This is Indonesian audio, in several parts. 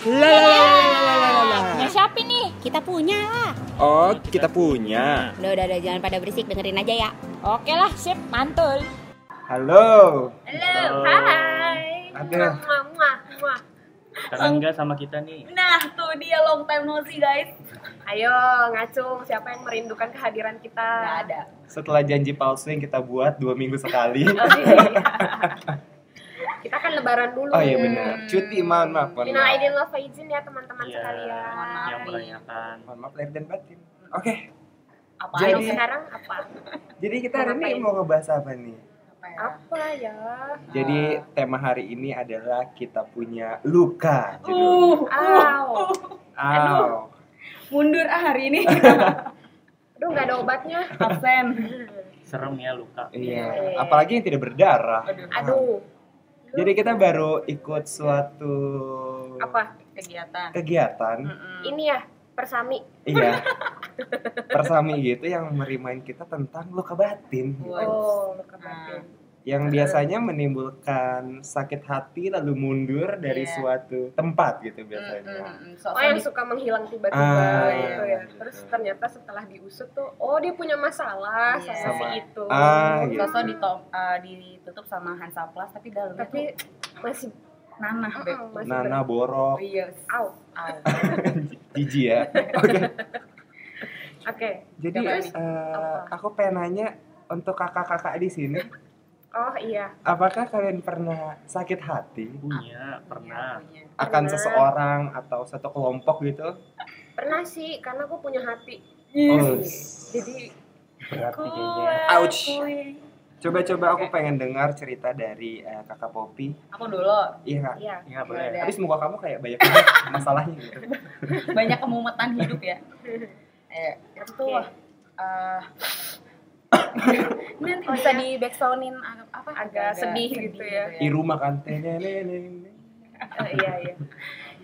Lalalala. Punya siapa nih? Kita punya lah. Oh, kita punya. Udah, udah, udah, jangan pada berisik, dengerin aja ya. Oke lah, sip, mantul. Halo. Halo, hai. Ada. Muah, muah, muah. Kangen nggak sama kita nih? Nah, tuh dia long time no see, guys. Ayo, ngacung. Siapa yang merindukan kehadiran kita? Gak ada. Setelah janji palsu yang kita buat dua minggu sekali. Oh, iya. kita kan lebaran dulu. Oh iya benar. Cuti, mohon maaf. Mohon Minal maaf. aidin wal faizin ya teman-teman Iya, sekalian. yang merayakan. Mohon maaf lahir dan batin. Oke. Apa Jadi- sekarang apa? Jadi kita hari ini mau ngebahas apa nih? Apa ya? Jadi tema hari ini adalah kita punya luka. Uh. Aw. Aw. mundur ah hari ini Aduh, nggak ada obatnya. absen Serem ya luka. Iya. Apalagi yang tidak berdarah. Aduh, Jadi kita baru ikut suatu apa? kegiatan kegiatan. Ini ya, persami. Iya. Persami gitu yang merimain kita tentang luka batin. Oh, luka batin. Yang biasanya menimbulkan sakit hati lalu mundur dari Iya. suatu tempat gitu biasanya. Oh, yang suka menghilang tiba-tiba Ah, gitu iya, ya. gitu. Terus ternyata setelah diusut tuh, oh dia punya masalah Iya. sama Sama- si itu. Ah, gitu. sosok ditop, eh, ditutup sama Hansaplas tapi dalamnya Tapi tuh masih nanah beb Mm-mm, masih Nana ber- borok, iya Au. Au. jijik ya. Oke. Oke. Jadi Coba eh, nih. Apa? aku pengen nanya untuk kakak-kakak di sini, Oh iya. apakah kalian pernah sakit hati Punya, pernah. Punya. akan Pernah. seseorang atau satu kelompok gitu? Pernah sih, karena aku punya hati. Oh, Jadi berarti kayaknya. Ouch. Coba-coba aku pengen dengar cerita dari eh, kakak Popi. aku dulu Iya kak. Iya. Ya boleh. Ada. Habis muka kamu kayak banyak masalahnya gitu. banyak kemumetan hidup ya eh itu tuh eh, ini nanti Oh, bisa di backsoundin apa Agak sedih gitu ya. Di rumah kan. Eh, iya iya.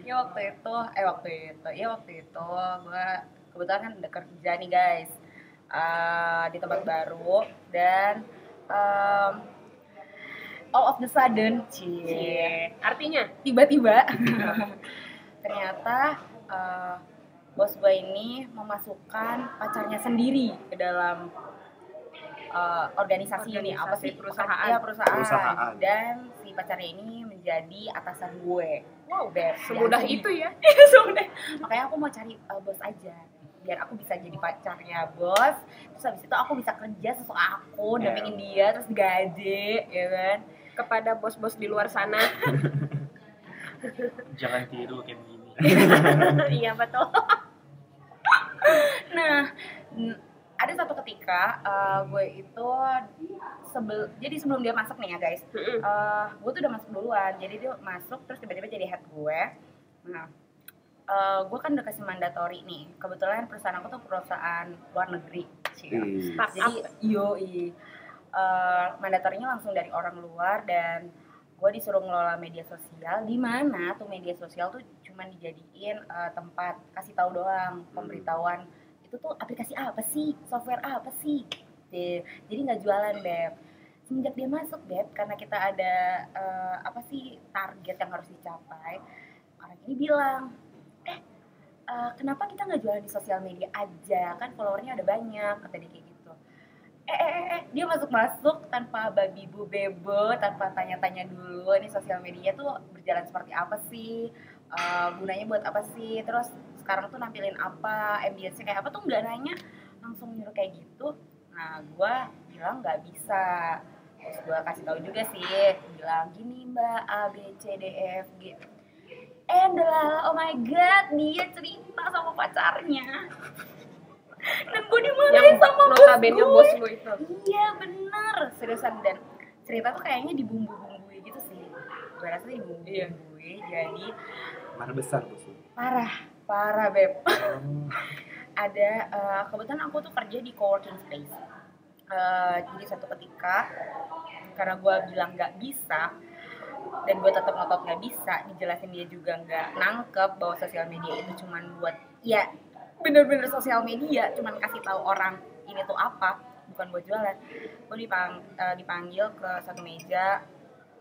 ya waktu itu eh waktu itu ya waktu itu gue kebetulan kan udah kerja nih guys Eh, di tempat baru dan em, all of the sudden cie. Artinya? tiba-tiba ternyata eh, bos gue ini memasukkan pacarnya sendiri ke dalam eh, organisasi, ini apa sih perusahaan. ya perusahaan. Perusahaan. dan si pacarnya ini menjadi atasan gue wow beb Semudah Ya, itu ya. semudah makanya aku mau cari eh, bos aja biar aku bisa jadi pacarnya bos terus habis itu aku bisa kerja sesuai aku Ya. dampingin dia terus gaji ya kan Kepada bos-bos di luar sana. Jangan tiru kayak begini. iya betul. Nah, ada satu ketika uh, gue itu sebel, jadi sebelum dia masuk nih ya guys, uh, gue tuh udah masuk duluan. Jadi dia masuk terus tiba-tiba jadi head gue. Nah, uh, gue kan udah kasih mandatori nih. Kebetulan perusahaan aku tuh perusahaan luar negeri. Cie. Ih, Jadi yo uh, mandatorinya langsung dari orang luar dan gue disuruh ngelola media sosial di mana tuh media sosial tuh cuma dijadiin uh, tempat kasih tahu doang pemberitahuan itu tuh aplikasi apa sih? Software apa sih? Gitu. jadi nggak jualan beb. Semenjak dia masuk beb karena kita ada uh, apa sih target yang harus dicapai orang ini bilang eh uh, kenapa kita nggak jualan di sosial media aja? Kan followernya ada banyak kata dia kayak gitu. Eh eh eh, eh. Dia masuk masuk tanpa babi bu bebo tanpa tanya-tanya dulu ini sosial media tuh berjalan seperti apa sih? Eh, gunanya buat apa sih? Terus sekarang tuh nampilin apa ambience kayak apa tuh nggak nanya langsung nyuruh kayak gitu. Nah gue bilang nggak bisa. Terus gue kasih tahu juga sih bilang gini mbak A B C D E F G. And lah oh my god dia cerita sama pacarnya. Dan gue dimarahin Yang sama bos gue bos gue itu. iya bener. Seriusan dan cerita tuh kayaknya dibumbu-bumbui gitu sih. Gue rasa dibumbu-bumbui jadi mana besar bos parah parah beb. Oh, ada eh, kebetulan aku tuh kerja di coworking space. Eh, jadi satu ketika karena gue bilang nggak bisa dan gue tetap ngotot nggak bisa dijelasin dia juga nggak nangkep bahwa sosial media itu cuman buat ya bener-bener sosial media cuman kasih tahu orang ini tuh apa bukan buat jualan. Gue dipang, eh, dipanggil ke satu meja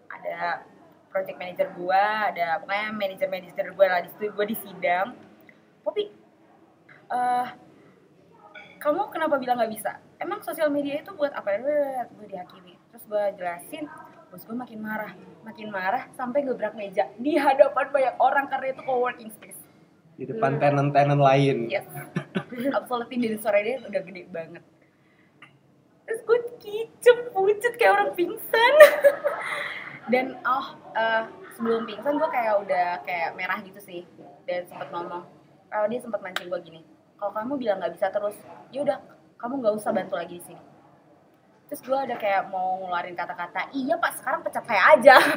ada project manager gue ada pokoknya manajer manajer gue lah di situ gue di sidang Popi eh kamu kenapa bilang nggak bisa emang sosial media itu buat apa gue dihakimi terus gue jelasin bos gue makin marah makin marah sampai gebrak meja di hadapan banyak orang karena itu co-working space Di depan tenant-tenant lain. Yes. Absolutely dari suara dia udah gede banget. Terus gue kicep, pucet kayak orang pingsan. Dan oh, eh, sebelum pingsan gue kayak udah kayak merah gitu sih. Dan sempat ngomong, kalau dia sempat mancing gue gini, kalau kamu bilang nggak bisa terus, ya udah kamu nggak usah bantu lagi di sini. Terus gue ada kayak mau ngeluarin kata-kata, iya pak sekarang pecat saya aja.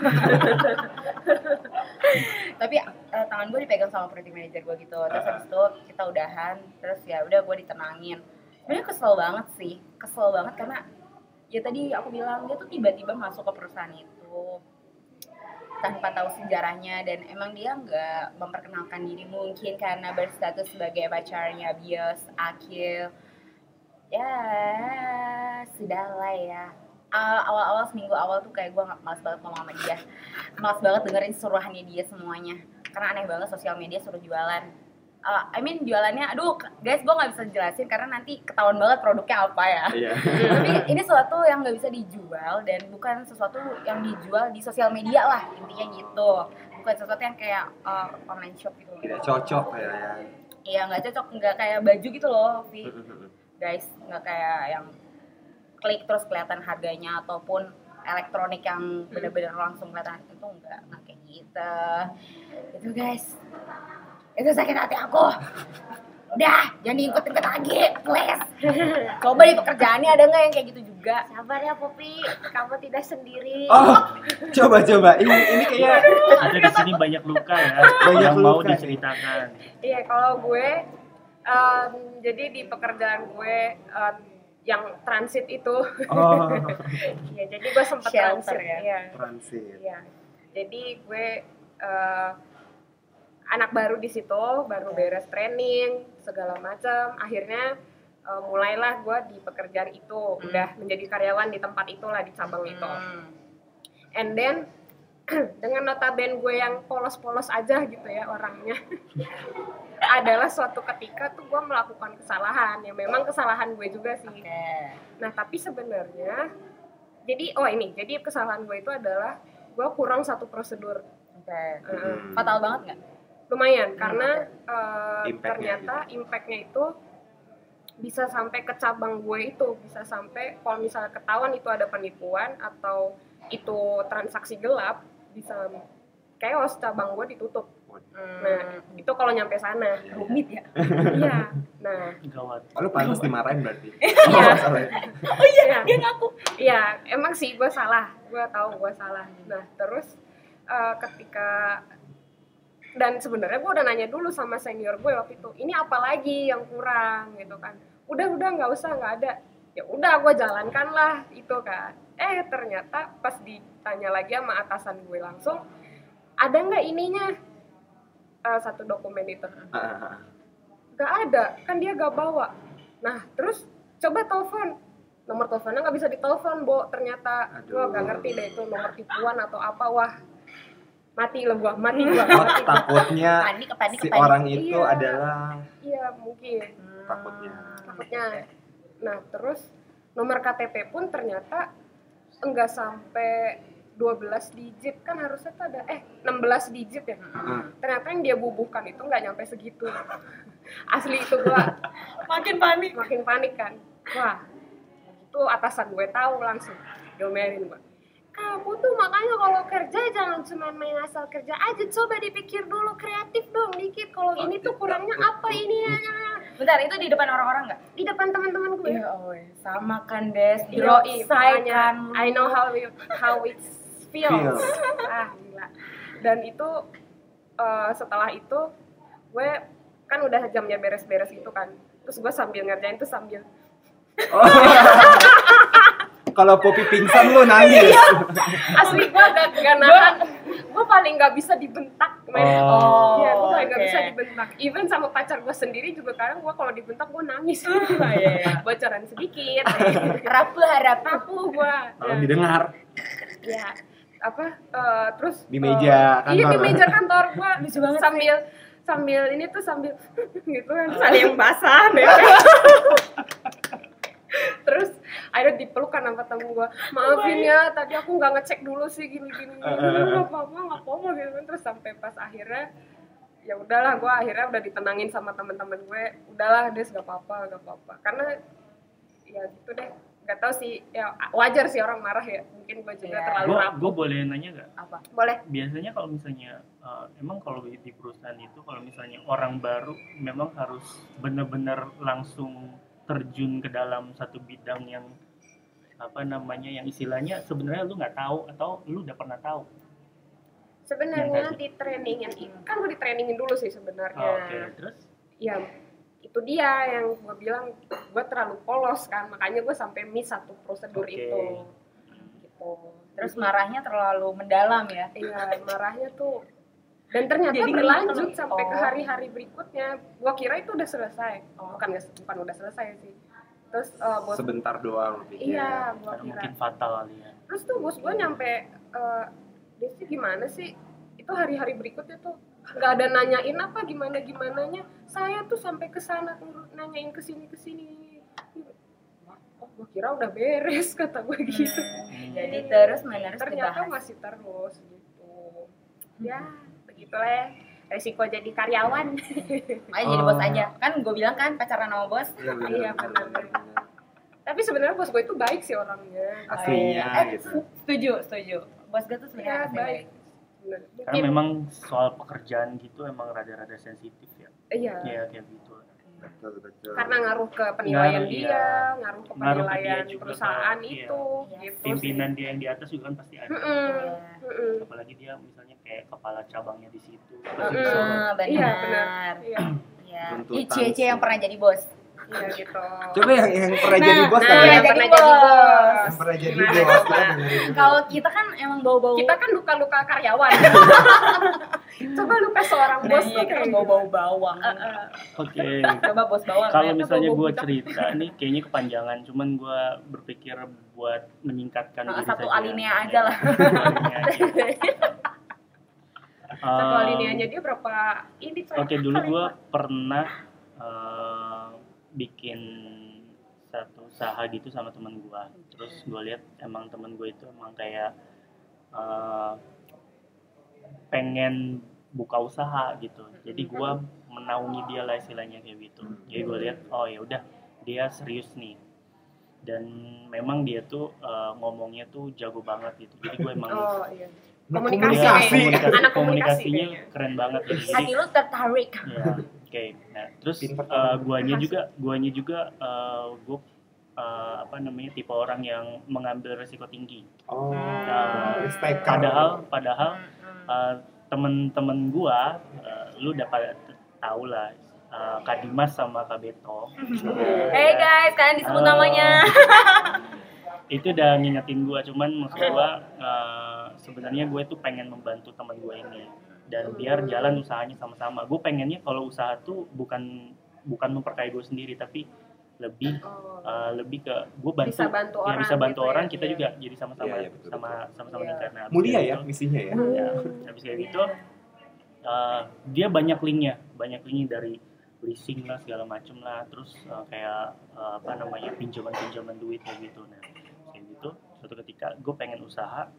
Tapi eh, tangan gue dipegang sama project manager gue gitu. Terus habis itu kita udahan, terus ya udah gue ditenangin. Sebenarnya kesel banget sih, kesel banget karena ya tadi aku bilang dia tuh tiba-tiba masuk ke perusahaan itu tanpa tahu sejarahnya dan emang dia nggak memperkenalkan diri. Mungkin karena berstatus sebagai pacarnya bias Akil. Ya sudah lah ya awal-awal seminggu awal tuh kayak gue nggak malas banget ngomong sama dia. Malas banget dengerin suruhannya dia semuanya. Karena aneh banget sosial media suruh jualan Uh, I mean jualannya aduh guys gue nggak bisa jelasin karena nanti ketahuan banget produknya apa ya. Iya. tapi ini sesuatu yang nggak bisa dijual dan bukan sesuatu yang dijual di sosial media lah intinya gitu. Bukan sesuatu yang kayak uh, online shop gitu Tidak cocok ya. ya. iya nggak cocok nggak kayak baju gitu loh Vi. Guys nggak kayak yang klik terus kelihatan harganya ataupun elektronik yang bener-bener langsung kelihatan itu enggak nggak kayak gitu. Itu guys itu sakit hati aku udah jangan diikut-ikut lagi please coba di pekerjaannya ada nggak yang kayak gitu juga Sabar ya Popi, kamu tidak sendiri. Oh, coba coba. Ini ini kayak Ada di sini banyak luka ya Banyak yang mau luka. diceritakan. Iya, kalau gue em, jadi di pekerjaan gue em, yang transit itu, oh ya jadi gue sempat transit, ya? Iya, transit. iya. Jadi gue eh, anak baru di situ, baru beres training segala macam. Akhirnya eh, mulailah gue di pekerjaan itu, udah menjadi karyawan di tempat itulah di cabang itu. Hmm. and then dengan notaben gue yang polos-polos aja gitu ya orangnya adalah suatu ketika tuh gue melakukan kesalahan yang memang kesalahan gue juga sih oke nah tapi sebenarnya jadi oh ini jadi kesalahan gue itu adalah gue kurang satu prosedur Eh, Hmm. fatal banget nggak lumayan karena eh, Impact-nya ternyata impactnya itu bisa sampai ke cabang gue itu bisa sampai kalau misalnya ketahuan itu ada penipuan atau itu transaksi gelap bisa chaos cabang gue ditutup. Nah Hmm. itu kalau nyampe sana. Rumit ya? Iya. Nah. Gawat. Oh, lu pantas dimarahin berarti. Iya. Oh, ya. iya dia ngaku. Iya emang sih gue salah. Gue tahu gue salah. Nah terus eh, ketika dan sebenarnya gue udah nanya dulu sama senior gue waktu itu ini apa lagi yang kurang? Gitu kan. Udah udah nggak usah nggak ada. Ya udah gue jalankan lah itu kan. Eh ternyata pas ditanya lagi sama atasan gue langsung ada nggak ininya? Eh, satu dokumen itu. Nggak ada kan dia gak bawa. Nah terus coba telepon. Nomor teleponnya nggak bisa ditelepon bo. Ternyata Aduh. gua gak ngerti deh itu nomor tipuan atau apa. Wah mati lo gua mati gua Oh, mati gua. takutnya panik panik si panik. orang itu Iya. adalah iya mungkin. Hmm. takutnya. takutnya. Nah terus nomor KTP pun ternyata enggak sampai 12 digit kan harusnya tuh ada eh 16 digit ya. Hmm. ternyata yang dia bubuhkan itu nggak nyampe segitu. Asli itu gua. Makin panik. Makin panik kan. Wah itu atasan gue tahu langsung. Diomelin gue kamu tuh makanya kalau kerja jangan cuma main asal kerja aja coba dipikir dulu kreatif dong dikit kalau ini tuh kurangnya apa ini ya bentar itu di depan orang-orang nggak di depan teman-teman gue Iya, oh, sama kan Des, Iya, drop iya, kan. I know how it, how it feels. Feels. ah gila. Dan itu eh, setelah itu gue kan udah jamnya beres-beres gitu kan. Terus gue sambil ngerjain tuh sambil Oh. Kalau Poppy pingsan lu nangis. asli gue gak, gak nahan. gue paling gak bisa dibentak. men. Oh. Iya, gue paling gak bisa dibentak. Even sama pacar gue sendiri juga kadang gue kalau dibentak gue nangis. iya. Bocoran sedikit. Rapuh harap. Aku gue. Tolong didengar. ya apa eh, terus Di meja iya di kantor. meja kantor gua Lucu banget sambil sambil ini tuh sambil gitu kan ada yang basah deh terus akhirnya dipelukan sama temen gua. Maafin ya tadi aku nggak ngecek dulu sih gini gini Eh, eh, eh. nggak apa-apa nggak apa-apa gitu kan. Terus sampai pas akhirnya ya udahlah gua akhirnya udah ditenangin sama teman-teman gue. Udahlah des gak apa-apa gak apa-apa. Karena ya gitu deh. Nggak tahu sih ya wajar sih orang marah ya. Mungkin gue juga Iya. terlalu Gue rapuh. boleh nanya gak? apa? Boleh. Biasanya kalau misalnya eh, emang kalau di di perusahaan itu kalau misalnya orang baru memang harus benar-benar langsung terjun ke dalam satu bidang yang apa namanya yang istilahnya sebenarnya lu nggak tahu atau lu udah pernah tahu. Sebenarnya nggak di trainingin kan gue di trainingin dulu sih sebenarnya. Oh, Oke, terus? Ya itu dia yang gue bilang gue terlalu polos kan makanya gue sampai miss satu prosedur Oke. itu. Gitu. Terus marahnya terlalu mendalam ya? Iya marahnya tuh dan ternyata Jadi berlanjut sampai ke oh. hari-hari berikutnya. Gue kira itu udah selesai. Bukan nggak- bukan udah selesai sih. Terus eh, bos Sebentar doang iya gue karena kira. mungkin fatal kali ya. terus tuh bos gue nyampe eh Desi gimana sih? Itu hari-hari berikutnya tuh nggak ada nanyain apa gimana gimananya. Saya tuh sampai ke sana nanyain ke sini ke sini. Oh gue kira udah beres kata gue gitu. Hmm. jadi terus menerus ternyata dibahas. masih terus gitu. Ya begitulah ya. resiko jadi karyawan ayo jadi bos aja kan gue bilang kan pacaran sama bos Iya, Iya, tapi sebenarnya bos gue itu baik sih orangnya Aslinya eh, gitu. setuju setuju bos gue tuh ya sebenarnya asli baik Bener. Karena mungkin memang soal pekerjaan gitu emang rada-rada sensitif ya. iya Iya kayak gitu. Betul, betul. karena ngaruh ke penilaian Ngaruh, dia, iya. ngaruh ke Ngaruh ke dia penilaian juga, perusahaan iya. itu, Iya. gitu Pimpinan dia yang di atas juga kan pasti ada. sih. Iya. mm-mm. Apalagi dia misalnya kayak kepala cabangnya di situ. Ah, benar Iya benar, iya, Iya. Ih, cie-cie sih. yang pernah jadi bos iya gitu. Coba yang yang pernah jadi bos nah, kan yang ya? pernah bos. jadi bos. Yang pernah jadi Gimana, bos. dulu. kalau kita kan emang bau-bau Kita kan luka-luka karyawan. Coba luka seorang Nah, bos iya, tuh kan kayak bau-bau bawang Uh, uh. Oke. coba bos bawang Kalau ternyata misalnya gue cerita nih kayaknya kepanjangan, cuman gue berpikir buat meningkatkan Nah, diri satu saja. alinea aja lah. Satu alinea aja. Um, dia berapa ini? Oke dulu Kali gue pernah eh, bikin satu usaha gitu sama temen gue. Terus gue lihat emang temen gue itu emang kayak eh, pengen buka usaha gitu. Jadi gue menaungi dia lah istilahnya kayak gitu. Jadi gue lihat oh ya udah dia serius nih. Dan memang dia tuh eh, ngomongnya tuh jago banget gitu. Jadi gue emang Oh iya. Komunikasi kayaknya. komunikasi, Anak komunikasi komunikasinya kayaknya. keren banget gitu. Jadi hati lu tertarik Ya, oke. Nah, terus uh, guanya juga, guanya juga, uh, gue uh, apa namanya tipe orang yang mengambil resiko tinggi. Oh, Nah, taker. Padahal, padahal uh, temen-temen gua, uh, lu udah pada tahu lah, uh, Kak Dimas sama Kak Beto. hey guys kalian disebut Halo. namanya Itu udah ngingetin gua, cuman maksud gua uh, sebenarnya gue tuh pengen membantu teman gue ini dan biar jalan usahanya sama-sama. Gue pengennya kalau usaha tuh bukan bukan memperkaya gue sendiri tapi lebih Oh. uh, lebih ke gue bantu Bisa bantu ya orang bisa bantu gitu orang ya. kita Iya. juga jadi sama-sama Iya, iya, betul, sama sama-sama Iya. Nah, habis Mulia kayak ya gitu, misinya ya. ya habis kayak gitu uh, dia banyak linknya banyak linknya dari leasing lah segala macem lah terus uh, kayak uh, apa namanya pinjaman pinjaman duit kayak gitu nah kayak gitu suatu ketika gue pengen usaha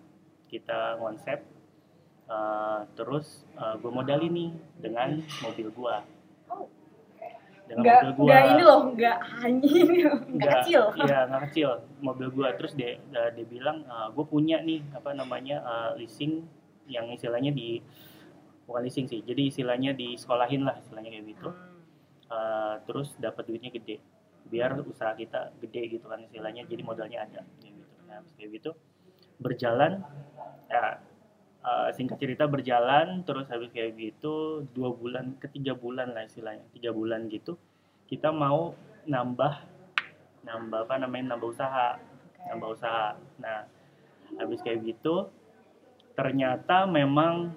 kita konsep uh, terus uh, gue modalin nih dengan mobil gue dengan nggak mobil gue ini loh nggak hanya nggak kecil Iya, nggak kecil. Mobil gua terus dia dia, dia bilang gue punya nih apa namanya eh, leasing yang istilahnya di bukan leasing sih. Jadi istilahnya di sekolahin lah istilahnya kayak gitu. Eh, terus dapat duitnya gede. Biar usaha kita gede gitu kan istilahnya. Jadi modalnya ada gitu. Kayak gitu berjalan ya eh, singkat cerita berjalan terus habis kayak gitu dua bulan ketiga bulan lah istilahnya tiga bulan gitu kita mau nambah nambah apa namanya nambah usaha nambah usaha. Nah habis kayak gitu ternyata memang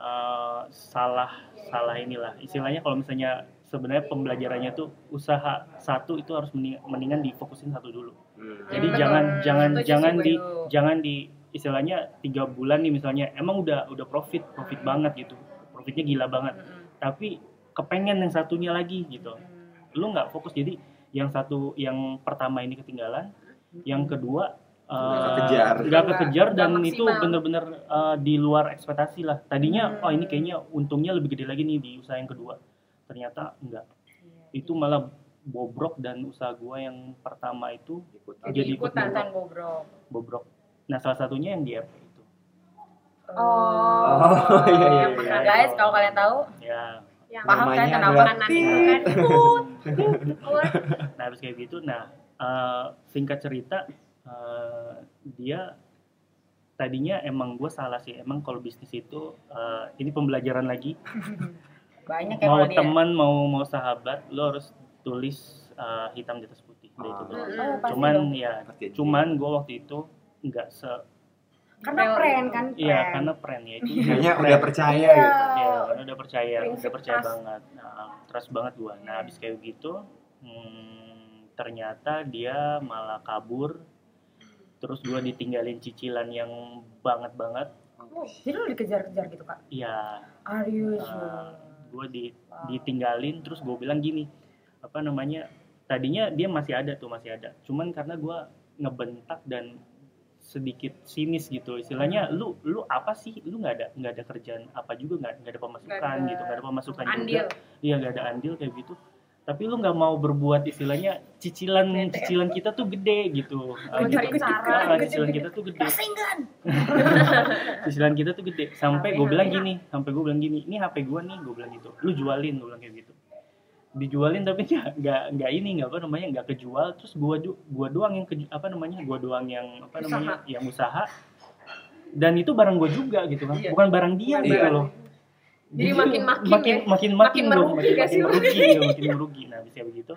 eh, salah salah inilah. Istilahnya kalau misalnya sebenarnya pembelajarannya tuh usaha satu itu harus mending- mendingan difokusin satu dulu Hmm. jadi Betul. jangan jangan Setuju jangan di jangan di istilahnya tiga bulan nih misalnya emang udah udah profit profit banget gitu profitnya gila banget Mm-mm. tapi kepengen yang satunya lagi gitu Mm. lu nggak fokus jadi yang satu yang pertama ini ketinggalan yang kedua Nggak eh, kekejar. nggak kekejar dan maksimal. itu bener-bener eh, di luar ekspektasi lah tadinya Hmm. oh ini kayaknya untungnya lebih gede lagi nih di usaha yang kedua ternyata enggak Iya. itu malah bobrok dan usaha gua yang pertama itu Ikutan. jadi ikut bobrok. bobrok. Nah salah satunya yang di RP itu. Oh, Oh, iya, iya, yang iya. pernah Guys, kalau kalian tahu, ya. Yang Paham kan kenapa Tit. itu kan nah habis kayak gitu nah eh, singkat cerita eh, dia tadinya emang gue salah sih. Emang kalau bisnis itu eh, ini pembelajaran lagi. Banyak ya mau teman mau mau sahabat lo harus tulis eh, hitam di atas putih Udah itu Ah. doang. Mm-mm. Oh, cuman dong. ya Pasti. cuman gue waktu itu nggak se Karena pren kan, iya karena pren ya itu Kayaknya udah percaya Iya. gitu. ya karena udah percaya Prinsip udah percaya trust. banget nah, trust banget gua nah habis kayak gitu hmm, ternyata dia malah kabur terus gua ditinggalin cicilan yang banget banget Jadi lu dikejar-kejar gitu, Kak? iya Are you uh, sure? gua di Wow. ditinggalin terus gue bilang gini apa namanya tadinya dia masih ada tuh masih ada cuman karena gua ngebentak dan sedikit sinis gitu istilahnya lu lu apa sih lu nggak ada nggak ada kerjaan apa juga nggak nggak ada pemasukan Nggak ada gitu nggak ada pemasukan juga andil Iya gak ada andil kayak gitu. Tapi lu nggak mau berbuat istilahnya cicilan cicilan kita tuh gede gitu. Ah, gitu. cara, gede, cicilan kita tuh gede. Cicilan kita tuh gede. Sampai gue bilang HP. gini, sampai gue bilang gini, ini HP gue nih, gue bilang gitu. Lu jualin, gue bilang kayak gitu. Dijualin tapi nggak nggak ini nggak apa namanya nggak kejual. Terus gua gua doang yang keju, apa namanya gua doang yang apa namanya yang usaha. Dan itu barang gue juga gitu kan, Iya. bukan barang dia Bukan gitu barang. loh. Jadi makin-makin makin ya. makin makin Makin dong, merugi makin, makin merugi ya, makin merugi nah bisa begitu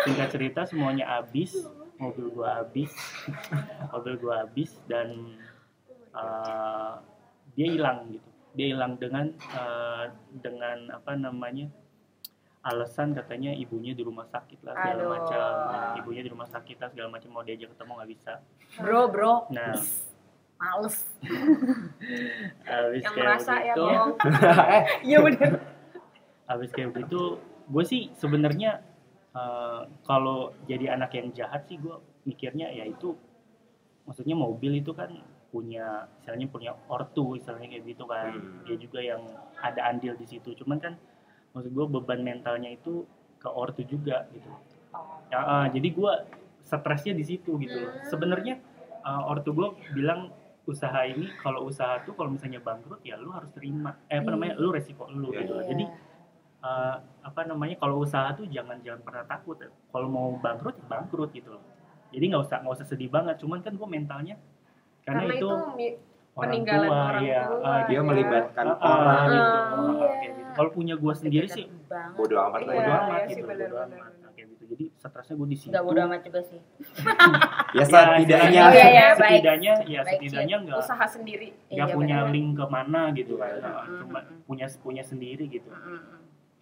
singkat cerita semuanya habis mobil gua habis mobil gua habis dan eh, dia hilang gitu dia hilang dengan eh, dengan apa namanya alasan katanya ibunya di rumah sakit lah segala Aduh. macam ibunya di rumah sakit lah segala macam mau diajak ketemu nggak bisa Bro, bro. nah Males. habis yang kayak merasa ya begitu bohong Iya bener. habis kayak begitu gue sih sebenarnya eh, kalau jadi anak yang jahat sih gue mikirnya ya itu maksudnya mobil itu kan punya misalnya punya ortu istilahnya kayak gitu kan Hmm. dia juga yang ada andil di situ cuman kan maksud gue beban mentalnya itu ke ortu juga gitu ya, eh, jadi gue stresnya di situ gitu loh. Hmm. sebenarnya eh, ortu gue bilang usaha ini kalau usaha tuh kalau misalnya bangkrut ya lu harus terima eh apa namanya lu resiko lu Iya. gitu loh. jadi eh, apa namanya kalau usaha tuh jangan jangan pernah takut kalau mau bangkrut ya bangkrut gitu loh jadi nggak usah nggak usah sedih banget cuman kan gue mentalnya karena, karena itu, itu orang peninggalan tua orang ya tua, ah, Dia ya. melibatkan ah, orang gitu. Ah, Ah, iya. kayak gitu. Kalau punya gue sendiri sih bodo amat lah. Iya, bodo ya. amat iya gitu bodo amat. kayak gitu. Jadi stresnya gue di situ. Enggak bodo amat juga sih. Ya setidaknya. Iya, iya, baik. setidaknya ya setidaknya nggak usaha sendiri. nggak Iya, punya link ke mana gitu kan Iya. Cuma punya punya sendiri gitu.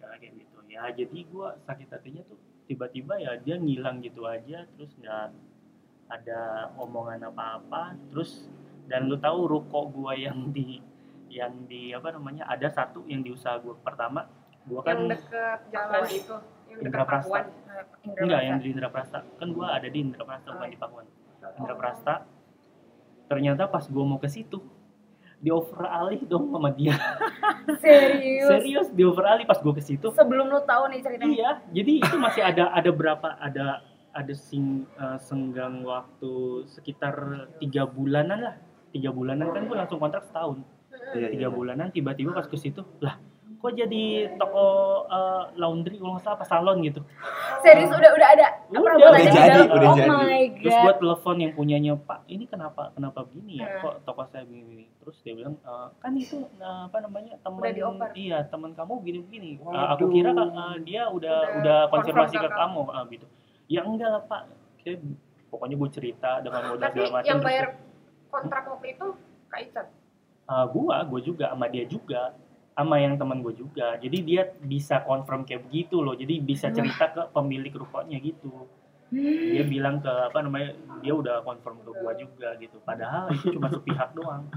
Ya kayak gitu. Ya jadi gue sakit hatinya tuh tiba-tiba ya dia ngilang gitu aja terus nggak ada omongan apa-apa terus dan lu tahu ruko gua yang di yang di apa namanya ada satu yang di usaha gua pertama gua kan yang deket jalan itu yang deket Indraprasta. Pakuan mm. Indra enggak yang di Indraprasta kan gua ada di Indraprasta Oh, bukan iya. di Pakuan Indraprasta ternyata pas gua mau ke situ di over alih dong sama dia Serius. serius di over alih pas gua ke situ Sebelum lu tahu nih ceritanya. Iya, jadi itu masih ada ada berapa ada ada sing, eh, senggang waktu sekitar tiga bulanan lah tiga bulanan kan gue langsung kontrak setahun Iya, tiga iya. bulanan tiba-tiba pas ke situ lah kok jadi toko eh, laundry kalau nggak salah apa salon gitu Serius udah udah ada Udah, udah di jadi, dalam. udah oh jadi. my terus god. gue telepon yang punyanya pak ini kenapa kenapa begini ya Hmm. kok toko saya begini terus dia bilang "Eh, kan itu eh, apa namanya teman iya teman kamu begini begini Waduh. aku kira eh, dia udah Udah udah konfirmasi ke kamu ah, gitu ya enggak lah pak Kayak, pokoknya gue cerita dengan modal segala macam yang terus bayar kontrak waktu itu Kak Icat Ah, gua gue juga sama dia juga sama yang teman gue juga. Jadi dia bisa confirm kayak begitu loh. Jadi bisa cerita ke pemilik rukonya gitu. Dia bilang ke apa namanya dia udah confirm ke gua juga gitu. Padahal itu cuma sepihak doang.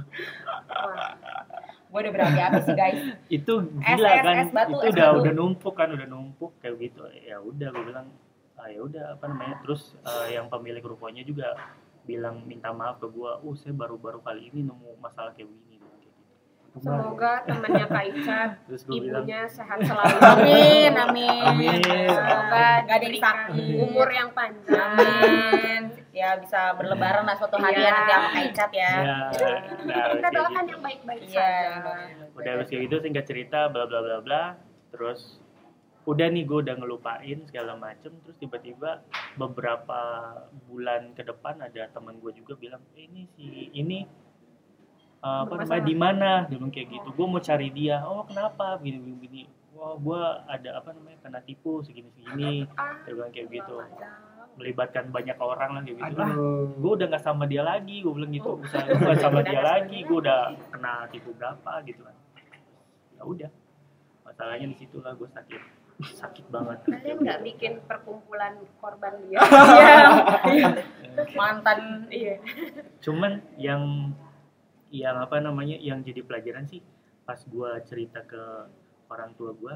Gue udah berapi-api sih guys. itu gila kan. Batu, itu udah batu. udah numpuk kan udah numpuk kayak gitu. Ya udah gue bilang ah ya udah apa namanya. Terus eh, yang pemilik rukonya juga bilang minta maaf ke gua uh saya baru-baru kali ini nemu masalah kayak begini semoga temannya Kak Icat, bilang ibunya sehat selalu. Amin, amin. Amin. Semoga Gak ada yang sakit. umur yang panjang. Amin. Ya bisa berlebaran lah suatu hari Iya. ya nanti sama Kak Icat ya. ya nah, Kita kayak doakan gitu. yang baik-baik Iya. saja. udah habis kayak gitu singkat cerita bla bla bla bla terus udah nih gue udah ngelupain segala macem terus tiba-tiba beberapa bulan ke depan ada teman gue juga bilang eh, ini si ini uh, apa namanya di mana dia bilang kayak gitu. Gue mau cari dia. Oh kenapa? Begini begini, begini. wah gue ada apa namanya kena tipu segini segini dia bilang kayak gitu. Melibatkan banyak orang lah kayak gitu. Ah Aduh. gue udah nggak sama dia lagi. Gue bilang gitu. Usaha gue nggak sama dia lagi gue udah kena tipu berapa gitu kan. Ya udah. Masalahnya di situ lah gue sakit. Sakit banget. Kalian nggak bikin perkumpulan korban dia? Iya. Mantan Iya. cuman yang yang apa namanya yang jadi pelajaran sih pas gue cerita ke orang tua gue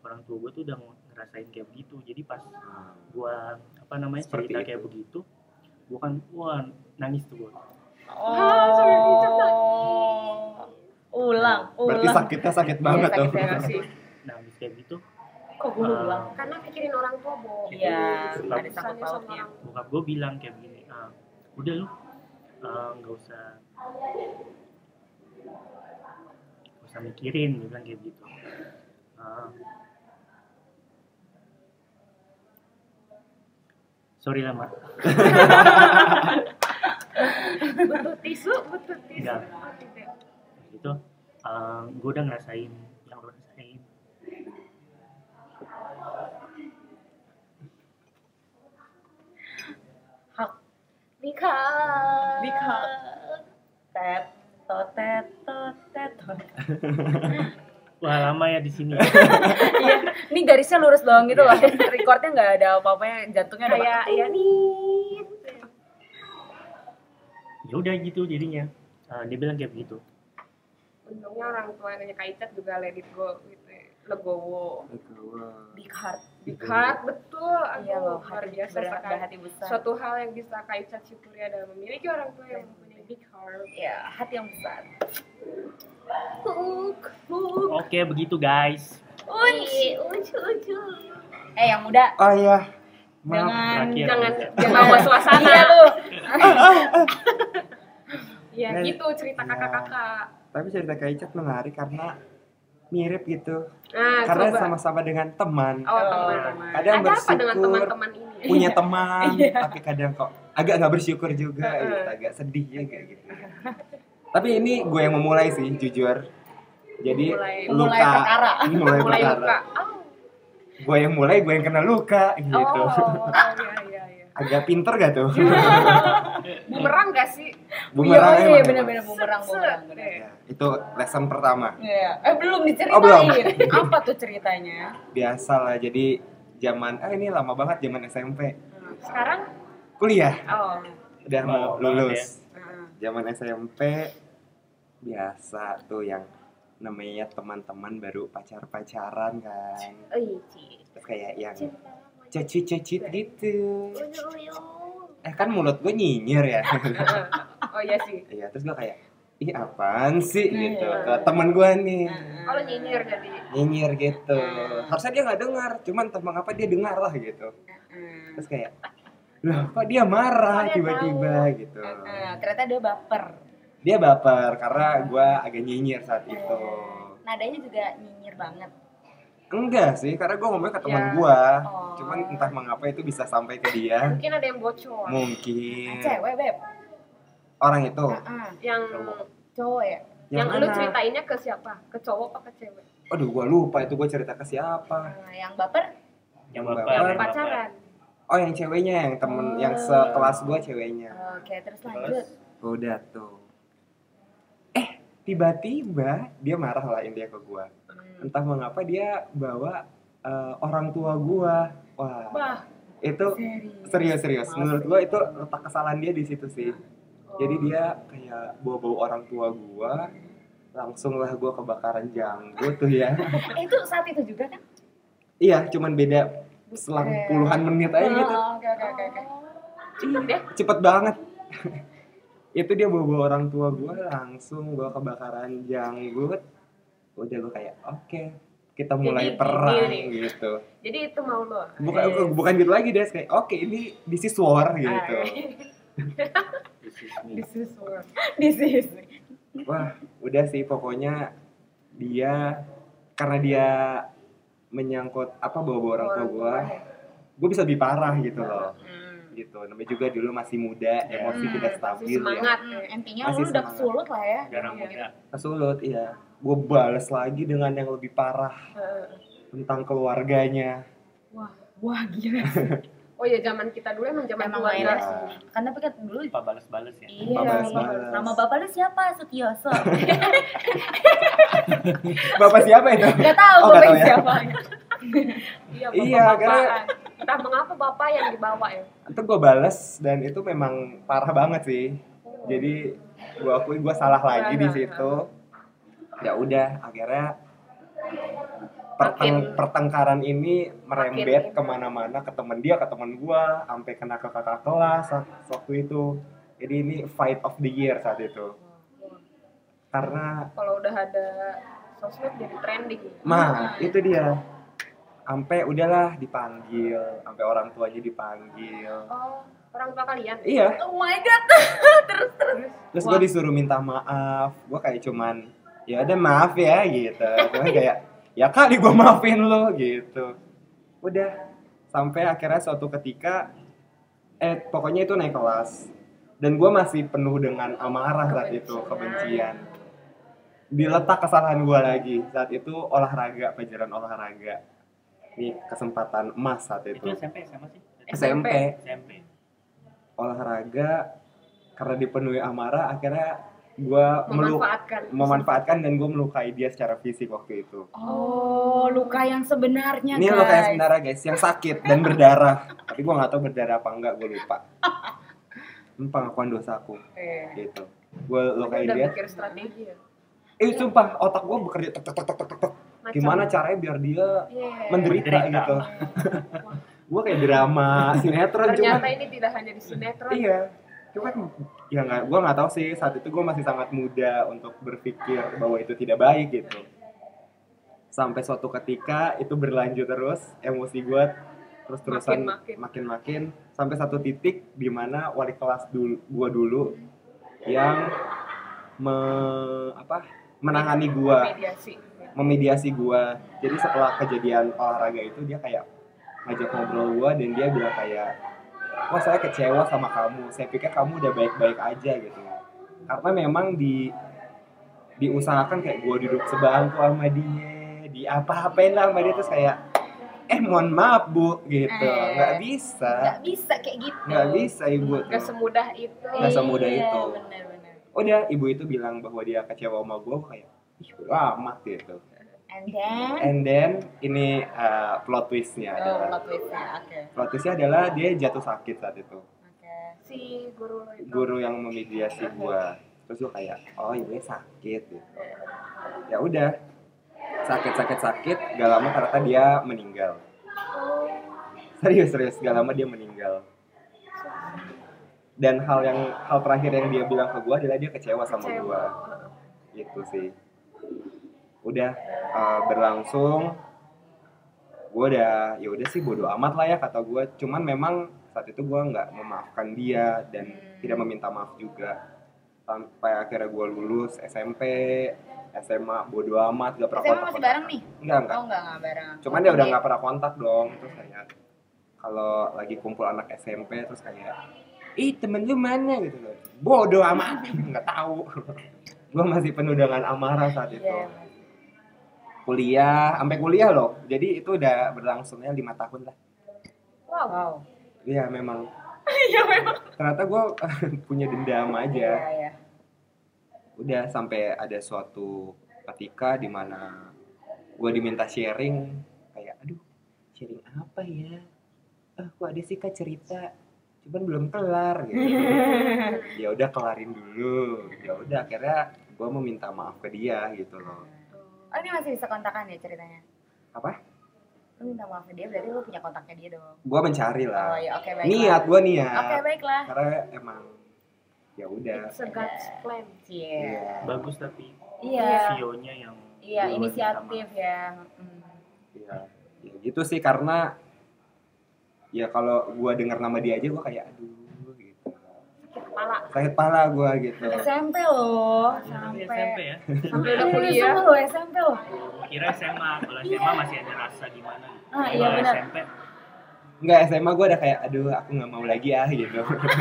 orang tua gue tuh udah ngerasain kayak begitu jadi pas gue apa namanya Seperti cerita itu. kayak begitu gue kan wah nangis tuh gue Oh. Ulang, Berarti ulang. sakitnya sakit banget Iya, tuh. sakit sih. nangis kayak gitu Kok gue Ah. ulang? Karena pikirin orang tua, Bo. Iya, Gitu. ada sangkut Misalnya sama pautnya. bokap gue bilang kayak begini ah, udah lu ah, nggak usah nggak usah mikirin dia bilang kayak gitu Ah. sorry lah mak butuh tisu, butuh tisu. Enggak. Oh, tidak. gitu gue udah ngerasain yang lo rasain Hak Mika. Mika. Tet totet totet totet. wah lama ya di sini Iya, ini garisnya lurus doang gitu loh. Recordnya nggak ada apa-apanya, jantungnya ada Kayak ya nih. ya udah gitu jadinya Ah, dia bilang kayak begitu Untungnya orang tuanya Kak Icat juga let it go gitu. ya. Legowo. big heart. Big heart, betul. Aduh, Iya loh, luar hati biasa sekali. hati besar. Suatu hal yang bisa Kak Icat syukuri adalah memiliki orang tua yang big heart. Ya, hati yang besar. Hook, hook. oke begitu guys Unci, unci, unci. Eh, yang muda, Oh iya. Maaf. jangan Terakhir. Jangan jangan bawa suasana. Iya tuh. Iya Nah, gitu cerita iya. kakak-kakak. Tapi cerita Kak Icat menarik karena mirip gitu. Nah, karena sama-sama dengan teman. Oh, teman-teman. Kadang Ada apa bersyukur, dengan teman-teman ini? ya? Punya teman, Iya. tapi kadang kok agak nggak bersyukur juga, Heeh. gitu, agak sedih juga gitu. Tapi ini gue yang memulai sih, jujur. Jadi Mulai- luka, mulai perkara. Ini mulai, Mulai perkara. luka. Oh, Gue yang mulai, gue yang kena luka, gitu. oh iya iya iya. Agak pinter gak tuh? Bumerang gak sih? Bumerang iya, iya, emang. bener-bener bumerang, bumerang. set. bener. Ya, itu lesson pertama. Iya. Eh, belum diceritain. Oh, belum. Apa tuh ceritanya? Biasa lah, jadi zaman, ah ini lama banget zaman SMP. Sekarang? Kuliah, Oh. udah mau banget lulus. Heeh. Zaman SMP, biasa tuh yang namanya teman-teman baru pacar-pacaran kan. Ci. Terus kayak yang Cinta. Cecit-cecit gitu. Eh kan mulut gue nyinyir ya. Oh iya sih. Iya, terus gue kayak, ih apaan sih Hmm. gitu. Ke temen gue nih. Kalau nyinyir jadi. Nyinyir gitu. Hmm. Harusnya dia nggak dengar, cuman entah mengapa dia dengar lah gitu. Hmm. Terus kayak, loh kok dia marah tiba-tiba gitu. Ternyata dia baper. Dia baper karena gue agak nyinyir saat itu. Nadanya juga nyinyir banget. Enggak sih, karena gue ngomongnya ke teman Ya. gue. Oh. Cuman entah mengapa itu bisa sampai ke dia. Mungkin ada yang bocor. Mungkin Cewek, Beb. orang itu. Heeh. Yang Cowok ya? yang, Yang lu ceritainnya ke siapa? Ke cowok apa ke cewek? Aduh, gue lupa itu gue cerita ke siapa. Nah, yang baper? yang bapak. yang. Pacaran. Oh, yang ceweknya, yang temen, Oh. yang sekelas gue ceweknya. Oke, terus lanjut. Udah tuh. Tiba-tiba dia marah lah intinya ke gue. Hmm. Entah mengapa dia bawa eh, orang tua gue. Wah, Wah, itu serius serius menurut gue itu letak kesalahan dia di situ sih jadi dia kayak bawa-bawa orang tua gue langsung lah gue kebakaran janggut tuh ya itu saat itu juga kan? iya cuman beda selang puluhan menit aja gitu Oh, oke. Cepet ya? cepet banget itu dia bawa bawa orang tua gue langsung gue kebakaran janggut udah gue kayak oke kita mulai Jadi perang gini. gitu Jadi itu mau lo. bukan Yes. bukan gitu lagi deh kayak oke ini this is war gitu This is me. This is war. This is. wah udah sih pokoknya dia karena dia menyangkut apa bawa bawa orang tua gue gue bisa lebih parah gitu loh Hmm. Gitu namanya juga dulu masih muda emosi Hmm, tidak stabil ya semangat. Hmm, intinya Masih lu udah semangat. kesulut lah ya. Garang muda. kesulut iya gue balas lagi dengan yang lebih parah Heeh. tentang keluarganya Wah, gila. Oh ya zaman kita dulu emang zaman sih. Nah, Karena pikir dulu Lupa balas-balas ya. Iya, Balas-balas. nama bapak lu siapa? Sutioso. bapak siapa itu Gak tahu Oh, nggak bapaknya tahu ya. siapa. Iya, Iya, karena-. Entah mengapa bapak yang dibawa ya. itu gue balas dan itu memang parah banget sih. Jadi gue akui gue salah lagi di situ. Ya udah akhirnya perteng- pertengkaran ini merembet ke mana-mana ke temen dia ke temen gue sampai kena ke kakak kelas waktu itu. Jadi ini fight of the year saat itu. Karena Kalau udah ada sosmed jadi trending. mah itu dia sampai udahlah dipanggil sampai orang tuanya dipanggil. Oh, orang tua kalian. iya. Oh my god. terus gue disuruh minta maaf. Gue kayak cuman ya udah maaf ya gitu. Cuman kayak ya kali gue maafin lo gitu. Udah. Sampai akhirnya suatu ketika eh pokoknya itu naik kelas. Dan gue masih penuh dengan amarah saat itu kebencian. diletak kesalahan gue lagi. Saat itu olahraga pelajaran olahraga ini kesempatan emas saat Itu itu SMP sih? SMP SMP. olahraga karena dipenuhi amarah akhirnya gue Memanfaatkan. memanfaatkan dan gue melukai dia secara fisik waktu itu. Oh, luka yang sebenarnya Ini guys. lo kayak sebenarnya guys yang sakit dan berdarah. Tapi gue nggak tahu berdarah apa enggak, gue lupa. Ini pengakuan dosaku Eh. gitu. Gue Udah lukain dia. mikir strategi ya. Eh sumpah otak gue bekerja tek tek tek tek tek. Macam- Gimana caranya biar dia Iya. menderita, Menderita. gitu. Gue kayak drama sinetron cuma Ternyata ini tidak hanya di sinetron. Iya. Cuman ya nggak, gue nggak tahu sih saat itu gue masih sangat muda untuk berpikir bahwa itu tidak baik gitu. Sampai suatu ketika itu berlanjut terus emosi gue terus terusan Makin-makin. makin makin sampai satu titik di mana wali kelas dulu gue dulu yang me, apa menangani gue Mediasi. Memediasi gue jadi setelah kejadian olahraga itu dia kayak ngajak ngobrol gue dan dia bilang kayak wah saya kecewa sama kamu saya pikir kamu udah baik-baik aja gitu karena memang di diusahakan kayak gue duduk sebangku sama dia di apa-apain lah sama dia terus kayak eh mohon maaf bu gitu Eh. nggak bisa Nggak bisa kayak gitu. nggak bisa ibu Gak tuh semudah itu. Nggak semudah Iya, itu. benar-benar. udah ibu itu bilang bahwa dia kecewa sama gue kayak ih bodo amat gitu And then And then ini uh, plot twistnya Oh, adalah plot twistnya. Oke. plot twistnya adalah dia jatuh sakit saat itu. Oke. Si guru itu. Guru yang memediasi gua. Terus gua kayak, oh ini sakit gitu. Ya udah, sakit sakit sakit. Gak lama ternyata dia meninggal. Serius serius, gak lama dia meninggal. Dan hal yang hal terakhir yang dia bilang ke gua adalah dia kecewa sama Kecewa. gua. Gitu sih. Udah uh, berlangsung. Gue udah ya udah sih bodo amat lah ya kata gue cuman memang saat itu gue nggak memaafkan dia dan Hmm. tidak meminta maaf juga. Sampai akhirnya gue lulus SMP SMA bodo amat gak pernah SMA kontak masih bareng nih? enggak enggak Oh, enggak, enggak bareng. cuman dia udah nggak pernah kontak dong. Terus kayak kalau lagi kumpul anak SMP terus kayak ih temen lu mana? Gitu loh. Bodo amat. Nggak tahu. Gue masih penuh dengan amarah saat itu. Iya. Kuliah sampai kuliah loh jadi itu udah berlangsungnya lima tahun lah Wow. Wow. Iya memang. Iya memang. Ternyata gue punya dendam Iya, aja. iya. Udah sampai ada suatu ketika di mana gue diminta sharing kayak, aduh sharing apa ya? eh kok ada sih kak cerita cuman belum kelar gitu ya udah kelarin dulu ya udah akhirnya gue mau minta maaf ke dia gitu loh Oh ini masih bisa kontakan ya ceritanya? apa Lu minta maaf ke dia berarti lu punya kontaknya dia dong. gue mencari Oh lah ya oke baiklah. niat gue niat Oke baiklah. karena emang ya udah It's a God's plan. Iya. Iya. bagus tapi Iya. sionya yang Iya duluan inisiatif ya. Mm. Iya, ya gitu sih karena ya kalau gua dengar nama dia aja gua kayak aduh. Kepala. Sakit pala gua gitu. SMP loh sampai SMP ya Sampai udah Iya, kuliah. sama loh SMP loh. kira SMA kalau SMA masih ada rasa gimana gitu. Ah, iya benar. SMP Enggak SMA gua udah kayak aduh aku nggak mau lagi ah gitu.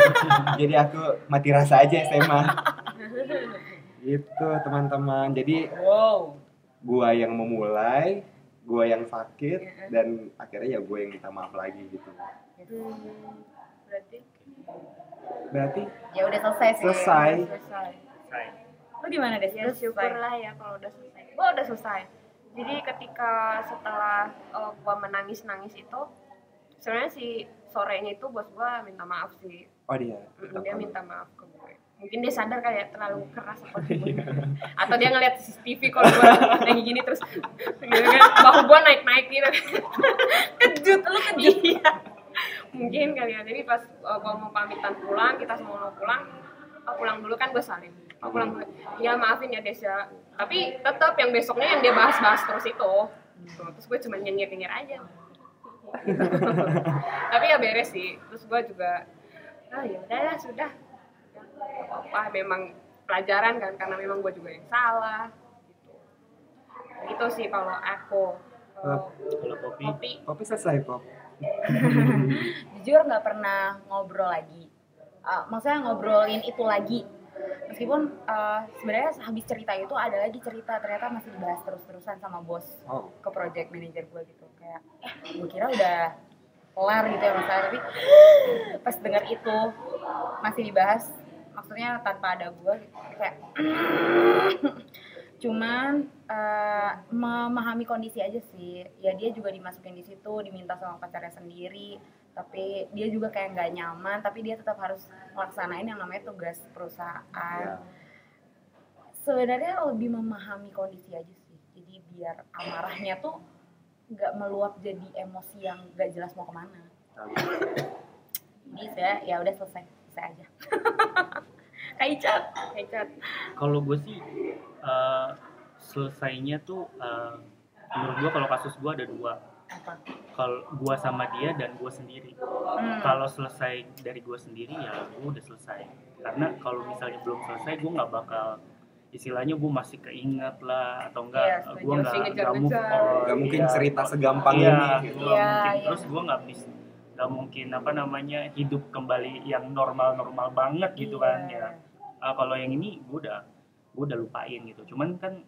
Jadi aku mati rasa aja SMA. gitu teman-teman. Jadi Wow. gua yang memulai, gua yang sakit dan akhirnya ya gua yang minta maaf lagi gitu. Hmm, berarti Berarti Ya udah selesai sih. Selesai. selesai. saya Lu gimana deh? Ya syukurlah ya kalau udah selesai. Gua udah selesai. Jadi ketika setelah uh, gua menangis-nangis itu sebenarnya si sorenya itu bos gua minta maaf sih. oh dia. Mm, Dia minta maaf ke gue. Mungkin dia sadar kayak terlalu keras apa gue. Atau dia ngeliat CCTV kalau gue lagi gini terus gitu kan, bahu gue naik-naik gitu. Kejut, lu kejut. Mungkin kali ya. Jadi pas uh, gue mau pamitan pulang, kita semua mau pulang, oh, pulang dulu kan gue salim. Oh, pulang dulu. Ya maafin ya Desya. Tapi tetap yang besoknya yang dia bahas-bahas terus itu. Gitu. Terus gue cuma nyengir-nyengir aja. Tapi ya beres sih. Terus gue juga, ah ya udahlah sudah. Apa-apa, memang pelajaran kan karena memang gue juga yang salah. Gitu. Itu sih kalau aku. Kalau kalau kopi kopi Kopi selesai kok. Jujur nggak pernah ngobrol lagi. Uh, maksudnya ngobrolin itu lagi. Meskipun uh, sebenarnya habis cerita itu ada lagi cerita ternyata masih dibahas terus-terusan sama bos Oh. ke project manager gue gitu kayak eh gue kira udah kelar gitu ya masalah tapi pas dengar itu masih dibahas maksudnya tanpa ada gue gitu, kayak cuman eh, memahami kondisi aja sih. Ya dia juga dimasukin di situ diminta sama pacarnya sendiri. Tapi dia juga kayak nggak nyaman tapi dia tetap harus melaksanain yang namanya tugas perusahaan. Ya. sebenarnya lebih memahami kondisi aja sih. Jadi biar amarahnya tuh nggak meluap jadi emosi yang nggak jelas mau ke mana. Jadi saya ya udah selesai selesai aja kayak Icat Hecat. kalau gue sih eh, selesainya tuh eh, menurut gue kalau kasus gue ada dua apa kalau gue sama dia dan gue sendiri Hmm. kalau selesai dari gue sendiri ya gue udah selesai karena kalau misalnya belum selesai gue nggak bakal istilahnya gue masih keinget lah atau enggak setuju. gue nggak nggak move on mungkin iya. cerita segampang iya, ini gitu. Iya, mungkin. iya. terus gue nggak bisa nggak mungkin apa namanya hidup kembali yang normal normal banget gitu kan Iya. ya Ah, kalau yang ini gue udah gue udah lupain gitu cuman kan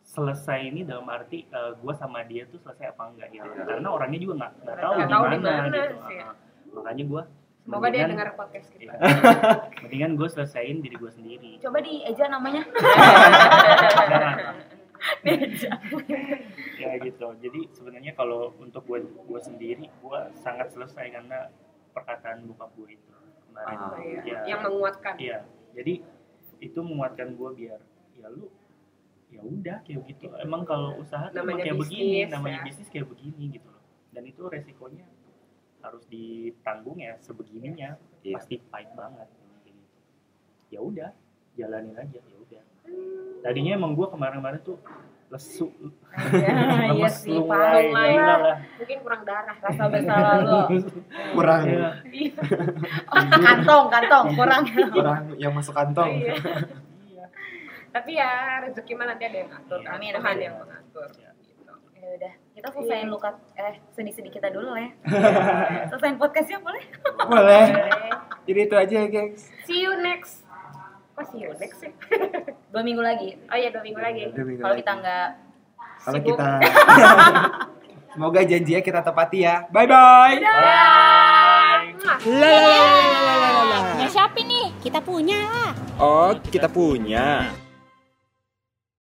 selesai ini dalam arti gue sama dia tuh selesai apa enggak ya Iya. karena orangnya juga nggak nggak tahu gimana, di mana gitu sih. Ah, makanya gue Semoga dia dengar podcast kita. Iya. mendingan gue selesaiin diri gue sendiri coba di Eja namanya Jangan. Ya gitu jadi sebenarnya kalau untuk gue gue sendiri gue sangat selesai karena perkataan bokap gue itu kemarin Ah. Iya. ya, Yang menguatkan. iya jadi itu menguatkan gue biar ya lu ya udah kayak gitu emang kalau usaha tuh emang Namanya kayak begini bisnis, namanya ya. bisnis kayak begini gitu loh dan itu resikonya harus ditanggung ya sebegininya Iya. pasti pahit banget kayak gitu. ya udah jalanin aja ya udah tadinya emang gue kemarin-kemarin tuh lesu iya lemes sih paham gila lah lah Mungkin kurang darah. rasa bersalah lo Kurang, Iya. oh, kantong kantong kurang kurang yang masuk kantong. Iya. Iya. Tapi ya rezeki mah nanti ada yang ngatur. kan. Amin, Tuhan amin. yang mengatur. Iya. Gitu. ya udah kita selesaiin Iya. luka eh sedih-sedih kita dulu lah ya selesaiin podcastnya boleh Boleh. Jadi itu aja ya, gengs. See you next. Kok you next sih? dua minggu lagi Oh iya, dua minggu lagi. Kalau kita nggak Kalau kita Semoga janjinya kita tepati ya. Bye bye. Bye. Punya siapa nih? Kita punya lah. Oh, kita punya.